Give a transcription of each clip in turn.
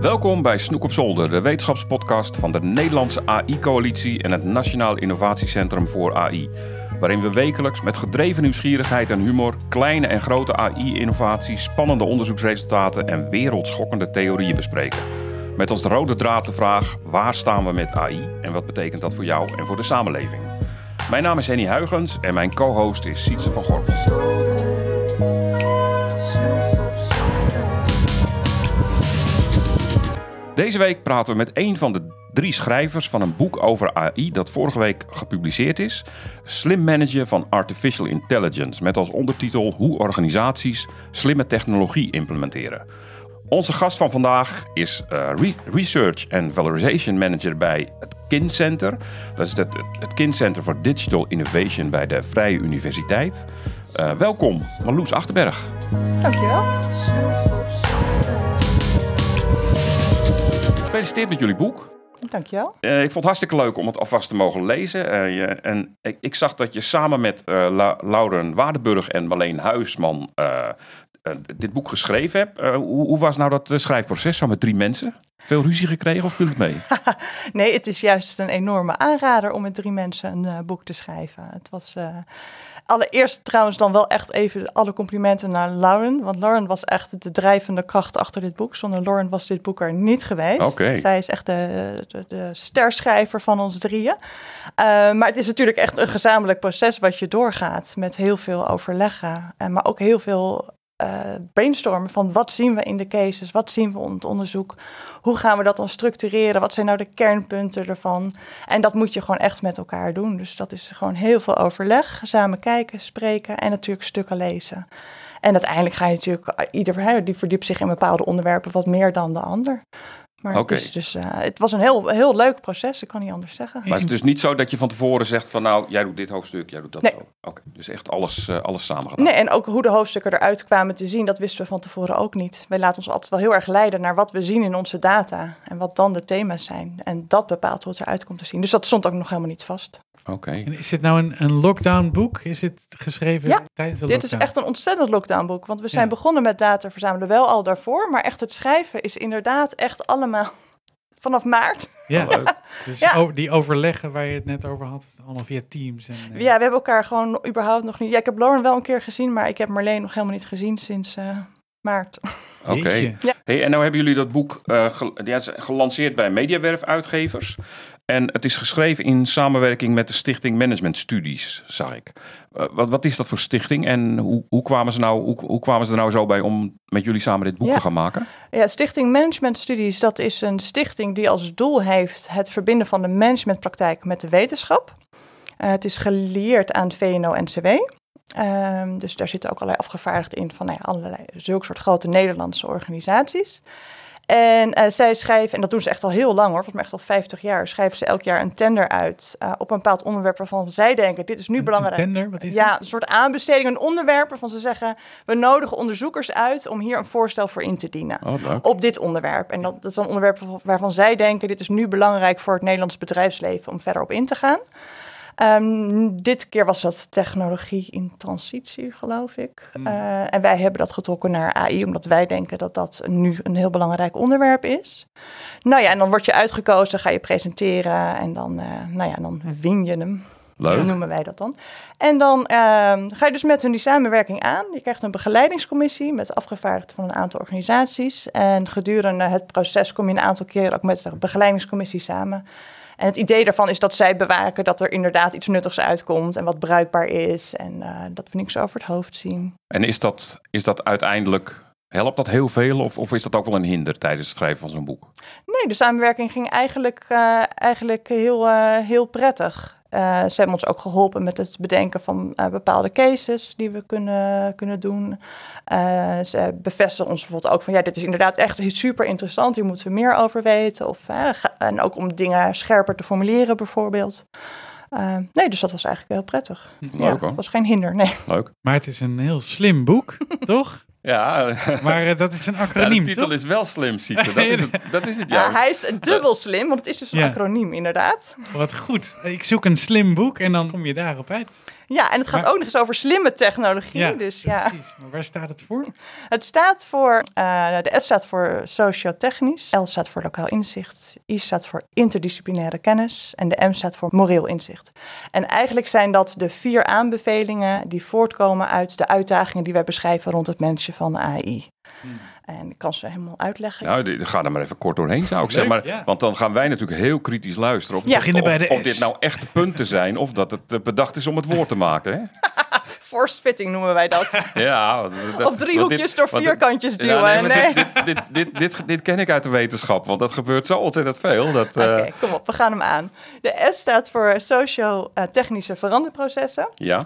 Welkom bij Snoek op Zolder, de wetenschapspodcast van de Nederlandse AI-coalitie en het Nationaal Innovatiecentrum voor AI. Waarin we wekelijks met gedreven nieuwsgierigheid en humor kleine en grote AI-innovaties, spannende onderzoeksresultaten en wereldschokkende theorieën bespreken. Met als rode draad de vraag: waar staan we met AI en wat betekent dat voor jou en voor de samenleving? Mijn naam is Henny Huigens en mijn co-host is Sietse van Gorp. Deze week praten we met een van de drie schrijvers van een boek over AI dat vorige week gepubliceerd is. Slim Manager van Artificial Intelligence. Met als ondertitel Hoe organisaties slimme technologie implementeren. Onze gast van vandaag is uh, Research and Valorization Manager bij het KIN Center. Dat is het, het KIN Center for Digital Innovation bij de Vrije Universiteit. Uh, welkom, Marloes Achterberg. Dankjewel. Gefeliciteerd met jullie boek. Dankjewel. Uh, ik vond het hartstikke leuk om het alvast te mogen lezen. Uh, je, en ik, ik, zag dat je samen met uh, La Lauren Waardenburg en Marleen Huisman dit boek geschreven hebt. Hoe, hoe, was nou dat schrijfproces zo met drie mensen? Veel ruzie gekregen of viel het mee? nee, het is juist een enorme aanrader om met drie mensen een boek te schrijven. Het was allereerst trouwens dan wel echt even alle complimenten naar Lauren. Want Lauren was echt de drijvende kracht achter dit boek. Zonder Lauren was dit boek er niet geweest. Okay. Zij is echt de, de, de sterschrijver van ons drieën. Uh, maar het is natuurlijk echt een gezamenlijk proces wat je doorgaat. Met heel veel overleggen. En maar ook heel veel uh, brainstormen van wat zien we in de cases, wat zien we in het onderzoek, hoe gaan we dat dan structureren, wat zijn nou de kernpunten ervan. En dat moet je gewoon echt met elkaar doen. Dus dat is gewoon heel veel overleg, samen kijken, spreken en natuurlijk stukken lezen. En uiteindelijk ga je natuurlijk, ieder die verdiept zich in bepaalde onderwerpen wat meer dan de ander. Maar okay. het, is dus, uh, het was een heel, heel leuk proces, ik kan niet anders zeggen. Maar het is dus niet zo dat je van tevoren zegt van nou, jij doet dit hoofdstuk, jij doet dat nee. zo. Oké, okay. dus echt alles, uh, alles samen gedaan. Nee, en ook hoe de hoofdstukken eruit kwamen te zien, dat wisten we van tevoren ook niet. Wij laten ons altijd wel heel erg leiden naar wat we zien in onze data en wat dan de thema's zijn. En dat bepaalt hoe het eruit komt te zien. Dus dat stond ook nog helemaal niet vast. Oké. Okay. Is dit nou een, een lockdown boek? Is het geschreven ja, tijdens de dit lockdown? is echt een ontzettend lockdown boek. Want we zijn Ja. begonnen met data verzamelen wel al daarvoor. Maar echt het schrijven is inderdaad echt allemaal vanaf maart. Ja, Oh, leuk. dus Ja. die overleggen waar je het net over had, allemaal via Teams. En, eh, Ja, we hebben elkaar gewoon überhaupt nog niet... Ja, ik heb Lauren wel een keer gezien, maar ik heb Marleen nog helemaal niet gezien sinds eh, maart. Oké. Hey, en nou hebben jullie dat boek eh, ja, gelanceerd bij Mediawerf Uitgevers. En het is geschreven in samenwerking met de Stichting Management Studies, zag ik. Eh, wat, wat is dat voor stichting en hoe, hoe, kwamen ze nou, hoe, hoe kwamen ze er nou zo bij om met jullie samen dit boek Ja. te gaan maken? Ja, Stichting Management Studies, dat is een stichting die als doel heeft het verbinden van de managementpraktijk met de wetenschap. Eh, het is gelieerd aan VNO-NCW. Ehm, dus daar zitten ook allerlei afgevaardigden in van nou ja, allerlei zulke soort grote Nederlandse organisaties. En eh, zij schrijven, en dat doen ze echt al heel lang hoor, volgens mij echt al 50 jaar, schrijven ze elk jaar een tender uit eh, op een bepaald onderwerp waarvan zij denken, dit is nu Een- belangrijk. Een tender, wat is Ja, dat? een soort aanbesteding, een onderwerp waarvan ze zeggen, we nodigen onderzoekers uit om hier een voorstel voor in te dienen Oh, op dit onderwerp. En dat, dat is een onderwerp waarvan zij denken: dit is nu belangrijk voor het Nederlands bedrijfsleven om verder op in te gaan. Ehm, dit keer was dat technologie in transitie, geloof ik. Hmm. Eh, en wij hebben dat getrokken naar AI, omdat wij denken dat dat nu een heel belangrijk onderwerp is. Nou ja, en dan word je uitgekozen, ga je presenteren en dan, eh, nou ja, dan win je hem. Leuk. noemen wij dat dan. En dan ehm, ga je dus met hun die samenwerking aan. Je krijgt een begeleidingscommissie met afgevaardigden van een aantal organisaties. En gedurende het proces kom je een aantal keren ook met de begeleidingscommissie samen. En het idee daarvan is dat zij bewaken dat er inderdaad iets nuttigs uitkomt en wat bruikbaar is. En eh, dat we niks over het hoofd zien. En is dat, is dat uiteindelijk, helpt dat heel veel of, of is dat ook wel een hinder tijdens het schrijven van zo'n boek? Nee, de samenwerking ging eigenlijk, eh, eigenlijk heel, eh, heel prettig. Eh, ze hebben ons ook geholpen met het bedenken van eh, bepaalde cases die we kunnen, kunnen doen. Eh, ze bevestigen ons bijvoorbeeld ook van ja, dit is inderdaad echt super interessant. Hier moeten we meer over weten. Of, eh, en ook om dingen scherper te formuleren bijvoorbeeld. Nee, dus dat was eigenlijk heel prettig. Leuk ja, hoor. was geen hinder, nee. Leuk. Maar het is een heel slim boek, toch? Ja, Maar eh, dat is een ja, acroniem, de titel toch? is wel slim, Sietse. Dat is het, dat is het Ja, juist. hij is dubbel slim, want het is dus een Ja. acroniem inderdaad. Wat goed. Ik zoek een slim boek en dan kom je daarop uit. Ja, en het gaat Maar- ook nog eens over slimme technologie. dus ja, precies. Maar waar staat het voor? het staat voor, eh, de S staat voor sociotechnisch, L staat voor lokaal inzicht, I staat voor interdisciplinaire kennis en de M staat voor moreel inzicht. En eigenlijk zijn dat de vier aanbevelingen die voortkomen uit de uitdagingen die wij beschrijven rond het managen van AI. En ik kan ze helemaal uitleggen. Nou, die- ga er maar even kort doorheen, zou ik Leuk, zeggen. Maar, ja. Want dan gaan wij natuurlijk heel kritisch luisteren. Of, Ja. of- Beginnen bij de of dit nou echte punten zijn, of dat het eh, bedacht is om het woord te maken. Hè? Forced fitting noemen wij dat. Ja, dat- of driehoekjes dit- door want- vierkantjes Ja, duwen. nee, dit, dit, dit, dit, dit, dit ken ik uit de wetenschap, want dat gebeurt zo ontzettend veel. Dat, eh, Oké, kom op, we gaan hem aan. De S staat voor socio-technische veranderprocessen. Ja,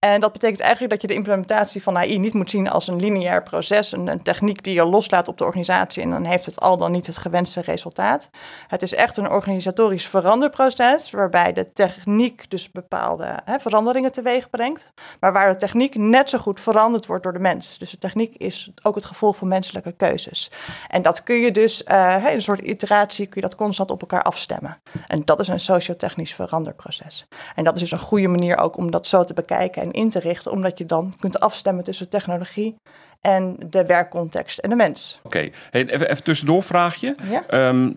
En dat betekent eigenlijk dat je de implementatie van AI niet moet zien als een lineair proces, een, een techniek die je loslaat op de organisatie en dan heeft het al dan niet het gewenste resultaat. Het is echt een organisatorisch veranderproces waarbij de techniek dus bepaalde hè, veranderingen teweeg brengt, maar waar de techniek net zo goed veranderd wordt door de mens. Dus de techniek is ook het gevolg van menselijke keuzes. En dat kun je dus, in een soort iteratie, kun je dat constant op elkaar afstemmen. En dat is een sociotechnisch veranderproces. En dat is dus een goede manier ook om dat zo te bekijken en in te richten, omdat je dan kunt afstemmen tussen technologie en de werkcontext en de mens. oké. Hey, even, even tussendoor vraagje. Ja? Ehm,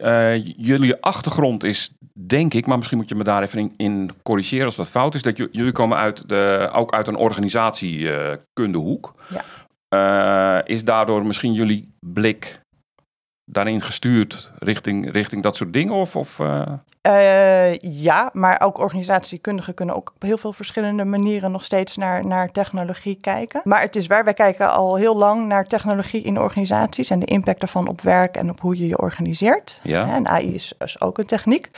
eh, jullie achtergrond is, denk ik, maar misschien moet je me daar even in, in corrigeren als dat fout is, dat jullie komen uit de, ook uit een organisatiekundehoek. Ja. Eh, is daardoor misschien jullie blik daarin gestuurd richting, richting dat soort dingen? Of, of, eh? Eh, ja, maar ook organisatiekundigen kunnen ook op heel veel verschillende manieren nog steeds naar, naar technologie kijken. Maar het is waar, wij kijken al heel lang naar technologie in organisaties en de impact daarvan op werk en op hoe je je organiseert. Ja. En AI is, is ook een techniek.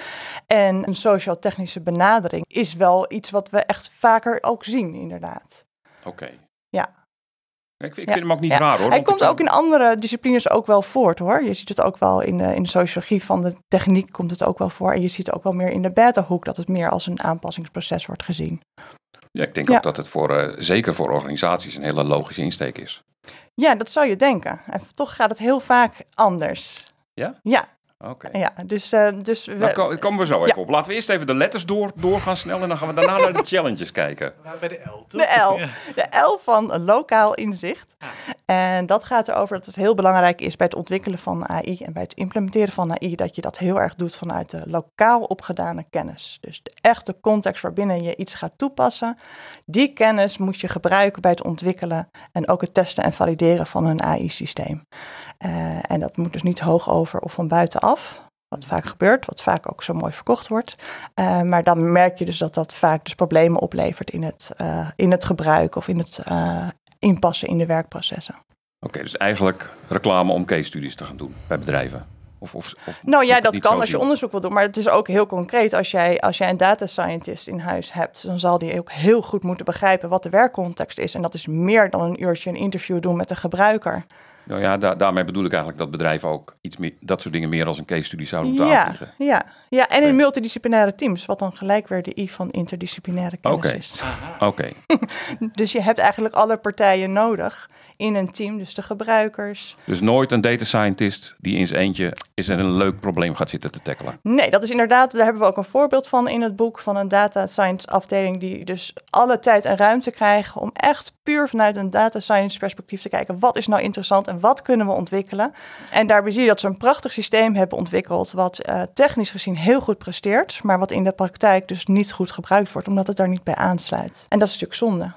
En een sociaal-technische benadering is wel iets wat we echt vaker ook zien, inderdaad. Oké. Ja. Ik, ik Ja. vind hem ook niet Ja. raar hoor. Hij komt ook in andere disciplines ook wel voort hoor. Je ziet het ook wel in de, in de sociologie van de techniek komt het ook wel voor. En je ziet ook wel meer in de beta-hoek dat het meer als een aanpassingsproces wordt gezien. Ja, ik denk Ja. ook dat het voor, eh, zeker voor organisaties een hele logische insteek is. Ja, dat zou je denken. En toch gaat het heel vaak anders. Ja? Ja, Oké. ja. Dus, eh, dus we, Daar ko- komen we zo Ja. even op. Laten we eerst even de letters door, doorgaan snel en dan gaan we daarna naar de challenges kijken. Bij de L, toch? De L. De L van een lokaal inzicht. En dat gaat erover dat het heel belangrijk is bij het ontwikkelen van AI en bij het implementeren van AI, dat je dat heel erg doet vanuit de lokaal opgedane kennis. Dus de echte context waarbinnen je iets gaat toepassen, die kennis moet je gebruiken bij het ontwikkelen en ook het testen en valideren van een AI-systeem. Eh, en dat moet dus niet hoog over of van buitenaf. Wat vaak gebeurt, wat vaak ook zo mooi verkocht wordt. Eh, maar dan merk je dus dat dat vaak dus problemen oplevert in het, eh, in het gebruik of in het inpassen in de werkprocessen. Oké, dus eigenlijk reclame om case studies te gaan doen bij bedrijven. Of, of, Nou ja, dat kan als je onderzoek wil doen. Maar het is ook heel concreet. Als jij, als jij een data scientist in huis hebt, dan zal die ook heel goed moeten begrijpen wat de werkcontext is. En dat is meer dan een uurtje een interview doen met een gebruiker. Nou ja, da- daarmee bedoel ik eigenlijk dat bedrijven ook iets meer, dat soort dingen meer als een case studie zouden moeten Ja, aanvliegen. ja, ja, en in multidisciplinaire teams, wat dan gelijk weer de I van interdisciplinaire kennis Oké. is. Oké, Dus je hebt eigenlijk alle partijen nodig in een team. Dus de gebruikers, dus nooit een data scientist die in zijn eentje is een leuk probleem gaat zitten te tackelen. Nee, dat is inderdaad, daar hebben we ook een voorbeeld van in het boek van een data science afdeling die dus alle tijd en ruimte krijgen om echt puur vanuit een data science perspectief te kijken wat is nou interessant en wat kunnen we ontwikkelen. En daarbij zie je dat ze een prachtig systeem hebben ontwikkeld wat eh, technisch gezien heel goed presteert, maar wat in de praktijk dus niet goed gebruikt wordt omdat het daar niet bij aansluit. En dat is natuurlijk zonde.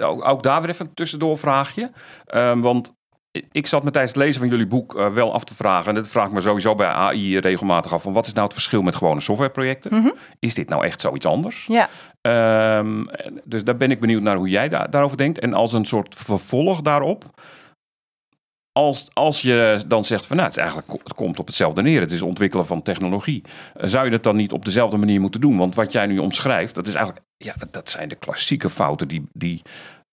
Ook, ook daar weer even een tussendoor vraagje. Ehm, want ik zat me tijdens het lezen van jullie boek eh, wel af te vragen. En dat vraag ik me sowieso bij AI regelmatig af. Van wat is nou het verschil met gewone softwareprojecten? Mhm. Is dit nou echt zoiets anders? Ja. Ehm, dus daar ben ik benieuwd naar hoe jij daar, daarover denkt. En als een soort vervolg daarop. Als, als je dan zegt van nou, het, is eigenlijk, het komt op hetzelfde neer. Het is ontwikkelen van technologie. Eh, Zou je dat dan niet op dezelfde manier moeten doen? Want wat jij nu omschrijft, dat is eigenlijk, ja, dat, zijn de klassieke fouten die, die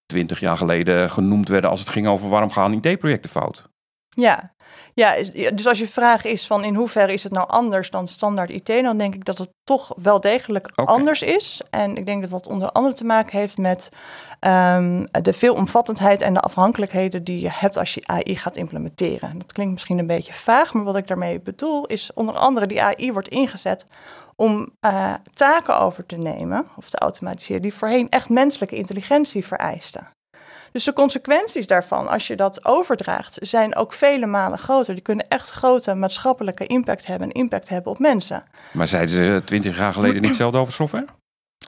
20 jaar geleden genoemd werden als het ging over waarom gaan IT-projecten fout. Ja. Ja, dus als je vraag is van in hoeverre is het nou anders dan standaard IT, dan denk ik dat het toch wel degelijk anders is. En ik denk dat dat onder andere te maken heeft met ehm, de veelomvattendheid en de afhankelijkheden die je hebt als je AI gaat implementeren. Dat klinkt misschien een beetje vaag, maar wat ik daarmee bedoel is onder andere die AI wordt ingezet om eh, taken over te nemen of te automatiseren die voorheen echt menselijke intelligentie vereisten. Dus de consequenties daarvan, als je dat overdraagt, zijn ook vele malen groter. Die kunnen echt grote maatschappelijke impact hebben en impact hebben op mensen. Maar zeiden ze twintig jaar geleden niet hetzelfde over software?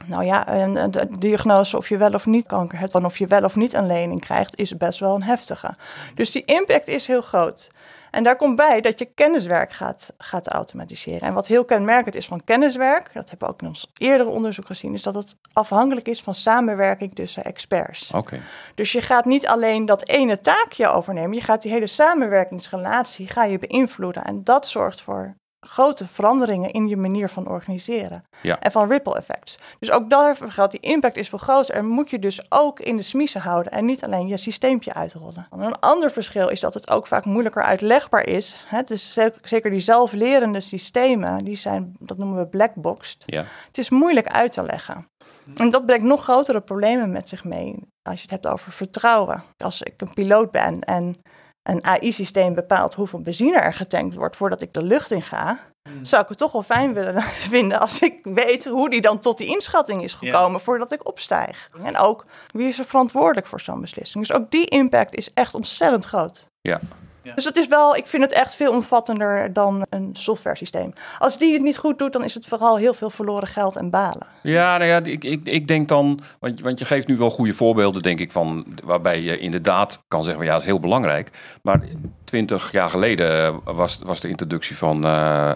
Nou ja, en de diagnose of je wel of niet kanker hebt en of je wel of niet een lening krijgt, is best wel een heftige. Dus die impact is heel groot. En daar komt bij dat je kenniswerk gaat, gaat automatiseren. En wat heel kenmerkend is van kenniswerk, dat hebben we ook in ons eerdere onderzoek gezien, is dat het afhankelijk is van samenwerking tussen experts. Oké. Dus je gaat niet alleen dat ene taakje overnemen, je gaat die hele samenwerkingsrelatie ga je beïnvloeden. En dat zorgt voor grote veranderingen in je manier van organiseren. Ja. En van ripple effects. Dus ook daarvoor geldt, die impact is veel groter. En moet je dus ook in de smiezen houden en niet alleen je systeempje uitrollen. Een ander verschil is dat het ook vaak moeilijker uitlegbaar is. Hè? Dus ze- zeker die zelflerende systemen, die zijn, dat noemen we blackboxed. Ja. Het is moeilijk uit te leggen. En dat brengt nog grotere problemen met zich mee als je het hebt over vertrouwen. Als ik een piloot ben en een AI-systeem bepaalt hoeveel benzine er getankt wordt voordat ik de lucht in ga, zou ik het toch wel fijn willen vinden als ik weet hoe die dan tot die inschatting is gekomen voordat ik opstijg. En ook wie is er verantwoordelijk voor zo'n beslissing. Dus ook die impact is echt ontzettend groot. Ja. Ja. Dus het is wel, ik vind het echt veel omvattender dan een software systeem. Als die het niet goed doet, dan is het vooral heel veel verloren geld en balen. Ja, nou ja, ik, ik, ik denk dan, want, want je geeft nu wel goede voorbeelden, denk ik, van waarbij je inderdaad kan zeggen, van, ja, dat is heel belangrijk. Maar twintig jaar geleden was, was de introductie van eh,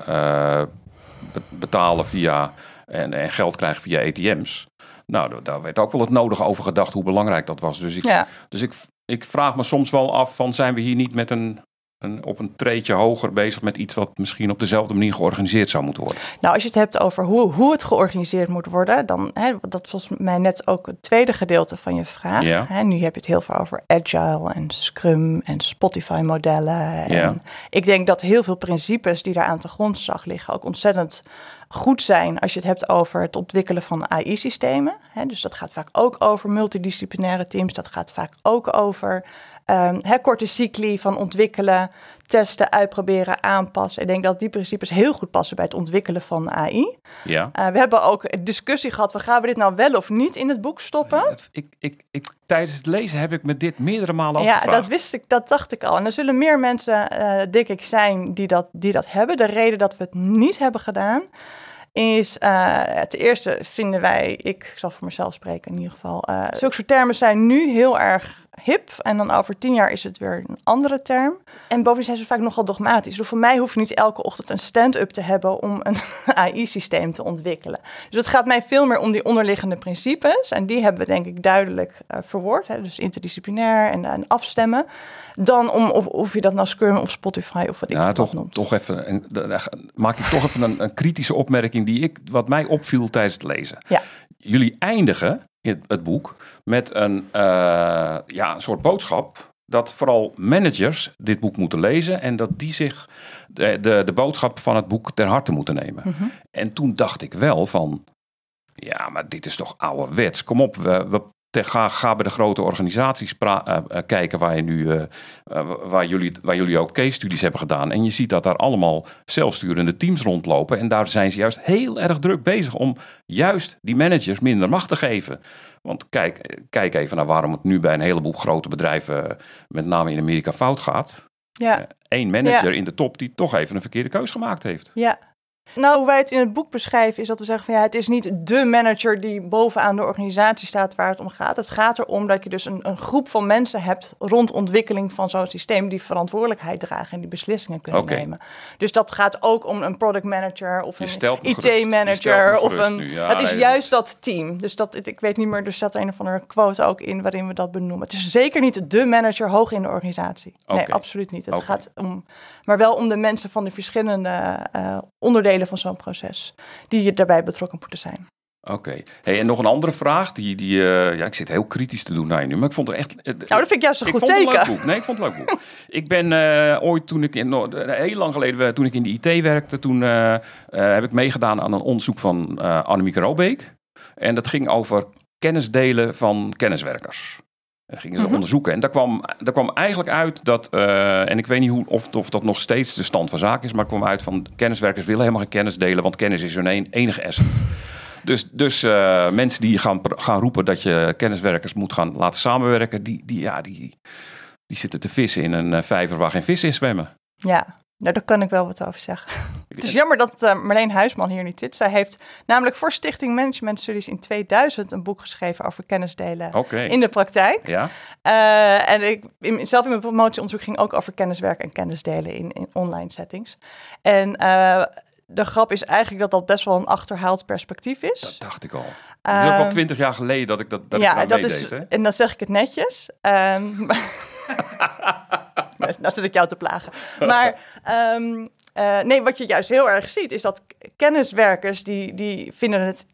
eh, be- betalen via en, en geld krijgen via ATM's. Nou, daar- daar werd ook wel het nodige over gedacht hoe belangrijk dat was. Dus ik, Ja. dus ik, ik vraag me soms wel af van, zijn we hier niet met een, een, op een treetje hoger bezig met iets wat misschien op dezelfde manier georganiseerd zou moeten worden? Nou, als je het hebt over hoe, hoe het georganiseerd moet worden, dan, hè, dat was mij net ook het tweede gedeelte van je vraag. Ja. Hè, nu heb je het heel veel over agile en Scrum en Spotify-modellen. Ja. Ik denk dat heel veel principes die daar aan de grondslag liggen ook ontzettend goed zijn als je het hebt over het ontwikkelen van AI-systemen. Dus dat gaat vaak ook over multidisciplinaire teams. Dat gaat vaak ook over ehm, hè, korte cycli van ontwikkelen, testen, uitproberen, aanpassen. Ik denk dat die principes heel goed passen bij het ontwikkelen van AI. Ja. Uh, we hebben ook een discussie gehad, van, gaan we dit nou wel of niet in het boek stoppen? Ik, ik, ik, tijdens het lezen heb ik me dit meerdere malen Ja, afgevraagd. dat wist ik, dat dacht ik al. En er zullen meer mensen, eh, denk ik, zijn die dat, die dat hebben. De reden dat we het niet hebben gedaan, is uh, ten eerste vinden wij, ik zal voor mezelf spreken in ieder geval, uh, zulke soort termen zijn nu heel erg hip. En dan over tien jaar is het weer een andere term. En bovendien zijn ze vaak nogal dogmatisch. Dus voor mij hoef je niet elke ochtend een stand-up te hebben om een AI-systeem te ontwikkelen. Dus het gaat mij veel meer om die onderliggende principes. En die hebben we denk ik duidelijk uh, verwoord. Hè? Dus interdisciplinair en, afstemmen. Dan om of, of je dat nou Scrum of Spotify of wat ik ja, toch, noemt. toch even, en, daar maak ik toch even een, een kritische opmerking die ik, wat mij opviel tijdens het lezen. Ja. Jullie eindigen in het boek met een, uh, ja, een soort boodschap dat vooral managers dit boek moeten lezen en dat die zich de, de, de boodschap van het boek ter harte moeten nemen. Mhm. En toen dacht ik wel van, ja, maar dit is toch ouderwets. Kom op, we, we te, ga, ga bij de grote organisaties pra, uh, uh, kijken waar, je nu, uh, waar, jullie, waar jullie ook case studies hebben gedaan. En je ziet dat daar allemaal zelfsturende teams rondlopen. En daar zijn ze juist heel erg druk bezig om juist die managers minder macht te geven. Want kijk, kijk even naar waarom het nu bij een heleboel grote bedrijven, met name in Amerika, fout gaat. Ja. Eén manager ja. in de top die toch even een verkeerde keus gemaakt heeft. Ja, nou, hoe wij het in het boek beschrijven is dat we zeggen van ja, het is niet de manager die bovenaan de organisatie staat waar het om gaat. Het gaat erom dat je dus een, een groep van mensen hebt rond ontwikkeling van zo'n systeem die verantwoordelijkheid dragen en die beslissingen kunnen okay. nemen. Dus dat gaat ook om een product manager of een IT-manager of een. Ja, het is nee, juist dat team. Dus dat ik weet niet meer, er staat een of andere quote ook in waarin we dat benoemen. Het is zeker niet de manager hoog in de organisatie. Okay. Nee, absoluut niet. Het okay. gaat om, maar wel om de mensen van de verschillende uh, onderdelen van zo'n proces die daarbij betrokken moeten zijn. Oké. Hey, en nog een andere vraag. Die, die, eh, ja, ik zit heel kritisch te doen naar je nu, maar ik vond er echt... eh, Nou, dat vind ik juist een ik goed vond het een leuk teken. boek. Nee, ik vond het leuk boek. ik ben eh, ooit, toen ik in, no- eh, heel lang geleden, eh, toen ik in de IT werkte, toen eh, eh, heb ik meegedaan aan een onderzoek van eh Annemieke Robeek. En dat ging over kennis delen van kenniswerkers. Dat gingen ze Mhm. onderzoeken. En daar kwam, daar kwam eigenlijk uit dat, eh, en ik weet niet hoe, of, of dat nog steeds de stand van zaken is, maar kwam uit van kenniswerkers willen helemaal geen kennis delen, want kennis is hun enige asset. Dus, dus eh, mensen die gaan, gaan roepen dat je kenniswerkers moet gaan laten samenwerken, die, die, ja, die, die zitten te vissen in een eh, vijver waar geen vis in zwemmen. Ja, nou, daar kan ik wel wat over zeggen. Het is jammer dat eh, Marleen Huisman hier niet zit. Zij heeft namelijk voor Stichting Management Studies in 2000 een boek geschreven over kennisdelen Oké. in de praktijk. Ja, Eh, en ik, in, zelf in mijn promotieonderzoek ging ook over kenniswerk en kennisdelen in, in online settings. En eh, de grap is eigenlijk dat dat best wel een achterhaald perspectief is. dat dacht ik al. Het is ook al Ehm, twintig jaar geleden dat ik dat, dat ja, dat is, hè? en dan zeg ik het netjes. Ehm, nou zit ik jou te plagen. Maar ehm, eh, nee, wat je juist heel erg ziet, is dat kenniswerkers die, die vinden het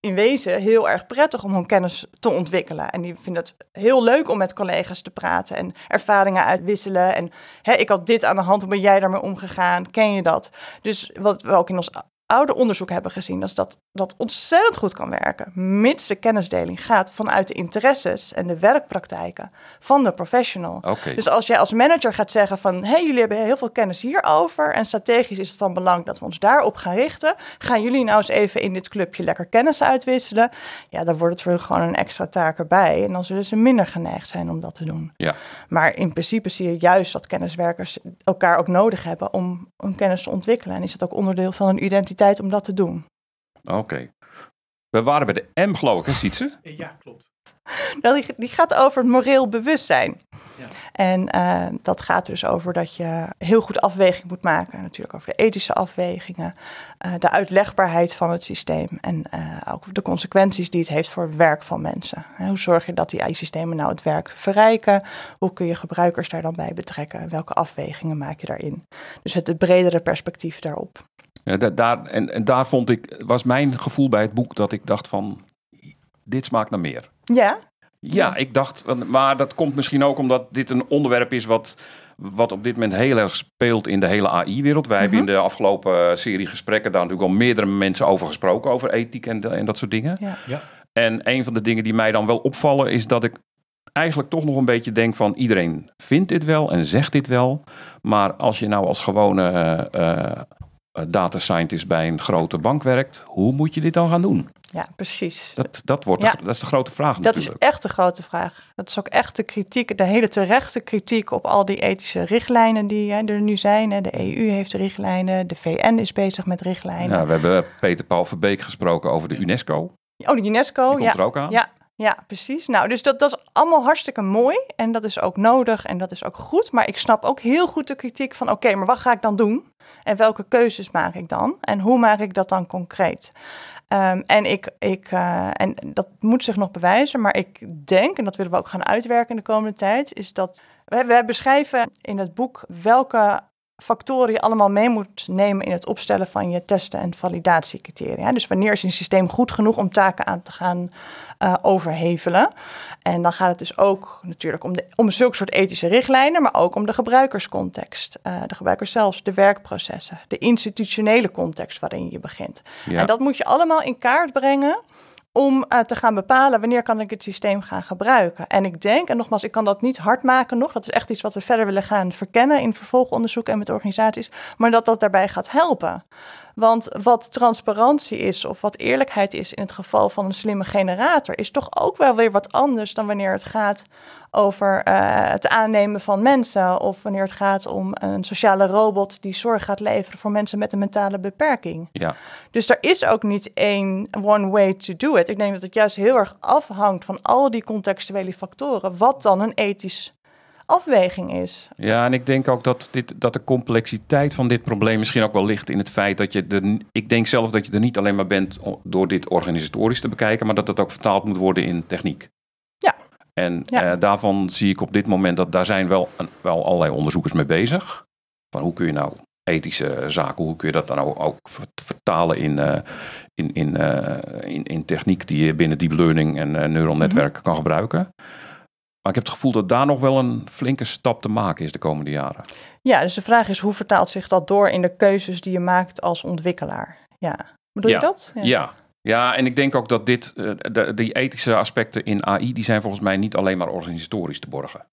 in wezen heel erg prettig om hun kennis te ontwikkelen. En die vinden het heel leuk om met collega's te praten en ervaringen uitwisselen. En hè, ik had dit aan de hand, hoe ben jij daarmee omgegaan? Ken je dat? Dus wat we ook in ons oude onderzoek hebben gezien, dat dat ontzettend goed kan werken, mits de kennisdeling gaat vanuit de interesses en de werkpraktijken van de professional. Dus als jij als manager gaat zeggen van, hé, hey, jullie hebben heel veel kennis hierover en strategisch is het van belang dat we ons daarop gaan richten, gaan jullie nou eens even in dit clubje lekker kennis uitwisselen? Ja, dan wordt het voor gewoon een extra taak erbij en dan zullen ze minder geneigd zijn om dat te doen. Ja. Maar in principe zie je juist dat kenniswerkers elkaar ook nodig hebben om hun kennis te ontwikkelen en is het ook onderdeel van hun identiteit om dat te doen. Oké. We waren bij de M, geloof ik, hè, Sietse? Ja, klopt. Nou, die, gaat over het moreel bewustzijn. Ja. En eh, dat gaat dus over dat je heel goed afweging moet maken. Natuurlijk over de ethische afwegingen, eh, de uitlegbaarheid van het systeem en eh, ook de consequenties die het heeft voor het werk van mensen. Hè, hoe zorg je dat die AI-systemen nou het werk verrijken? Hoe kun je gebruikers daar dan bij betrekken? Welke afwegingen maak je daarin? Dus het, het bredere perspectief daarop. Ja, da- daar, en, en daar vond ik, was mijn gevoel bij het boek dat ik dacht van, dit smaakt naar meer. Ja, Ja, ik dacht, maar dat komt misschien ook omdat dit een onderwerp is wat, wat op dit moment heel erg speelt in de hele AI-wereld. Wij hebben in de afgelopen eh, serie gesprekken daar natuurlijk al meerdere mensen over gesproken, over ethiek en, de- en dat soort dingen. ja. Ja. En een van de dingen die mij dan wel opvallen is dat ik eigenlijk toch nog een beetje denk van iedereen vindt dit wel en zegt dit wel. Maar als je nou als gewone eh, eh, data scientist bij een grote bank werkt, hoe moet je dit dan gaan doen? ja precies. Dat, dat, wordt de, Ja. dat is de grote vraag Dat is echt de grote vraag. Dat is ook echt de kritiek, de hele terechte kritiek op al die ethische richtlijnen die hè, er nu zijn. Hè. De EU heeft richtlijnen, de VN is bezig met richtlijnen. Ja, we hebben Peter Paul Verbeek gesproken over de UNESCO. Die Oh, de UNESCO, komt ja. er ook aan. Ja, ja, precies. Nou, dus dat, dat is allemaal hartstikke mooi en dat is ook nodig en dat is ook goed. Maar ik snap ook heel goed de kritiek van, oké, maar wat ga ik dan doen? En welke keuzes maak ik dan? En hoe maak ik dat dan concreet? Ehm, en, ik, ik, eh, en dat moet zich nog bewijzen, maar ik denk, en dat willen we ook gaan uitwerken in de komende tijd, is dat wij, wij beschrijven in het boek welke factoren je allemaal mee moet nemen in het opstellen van je testen en validatiecriteria. Dus wanneer is een systeem goed genoeg om taken aan te gaan eh, overhevelen? En dan gaat het dus ook natuurlijk om, de, om zulke soort ethische richtlijnen, maar ook om de gebruikerscontext, eh, de gebruikers zelfs, de werkprocessen, de institutionele context waarin je begint. Ja. En dat moet je allemaal in kaart brengen om eh, te gaan bepalen wanneer kan ik het systeem gaan gebruiken. En ik denk, en nogmaals, ik kan dat niet hard maken nog, dat is echt iets wat we verder willen gaan verkennen in vervolgonderzoek en met organisaties, maar dat dat daarbij gaat helpen. Want wat transparantie is of wat eerlijkheid is in het geval van een slimme generator, is toch ook wel weer wat anders dan wanneer het gaat over eh, het aannemen van mensen of wanneer het gaat om een sociale robot die zorg gaat leveren voor mensen met een mentale beperking. Ja. Dus er is ook niet één one way to do it. Ik denk dat het juist heel erg afhangt van al die contextuele factoren, wat dan een ethisch afweging is. Ja, en ik denk ook dat, dit, dat de complexiteit van dit probleem misschien ook wel ligt in het feit dat je er. Ik denk zelf dat je er niet alleen maar bent door dit organisatorisch te bekijken, maar dat het ook vertaald moet worden in techniek. Ja. En Ja. eh, daarvan zie ik op dit moment dat daar zijn wel, een, wel allerlei onderzoekers mee bezig. Van hoe kun je nou ethische zaken. Hoe kun je dat dan ook, ook vertalen in, uh, in, in, uh, in, in techniek die je binnen deep learning en neural netwerken kan gebruiken. Maar ik heb het gevoel dat daar nog wel een flinke stap te maken is de komende jaren. Ja, dus de vraag is hoe vertaalt zich dat door in de keuzes die je maakt als ontwikkelaar? Ja, bedoel ja. je dat? Ja. ja. Ja, en ik denk ook dat dit, de, die ethische aspecten in AI, die zijn volgens mij niet alleen maar organisatorisch te borgen.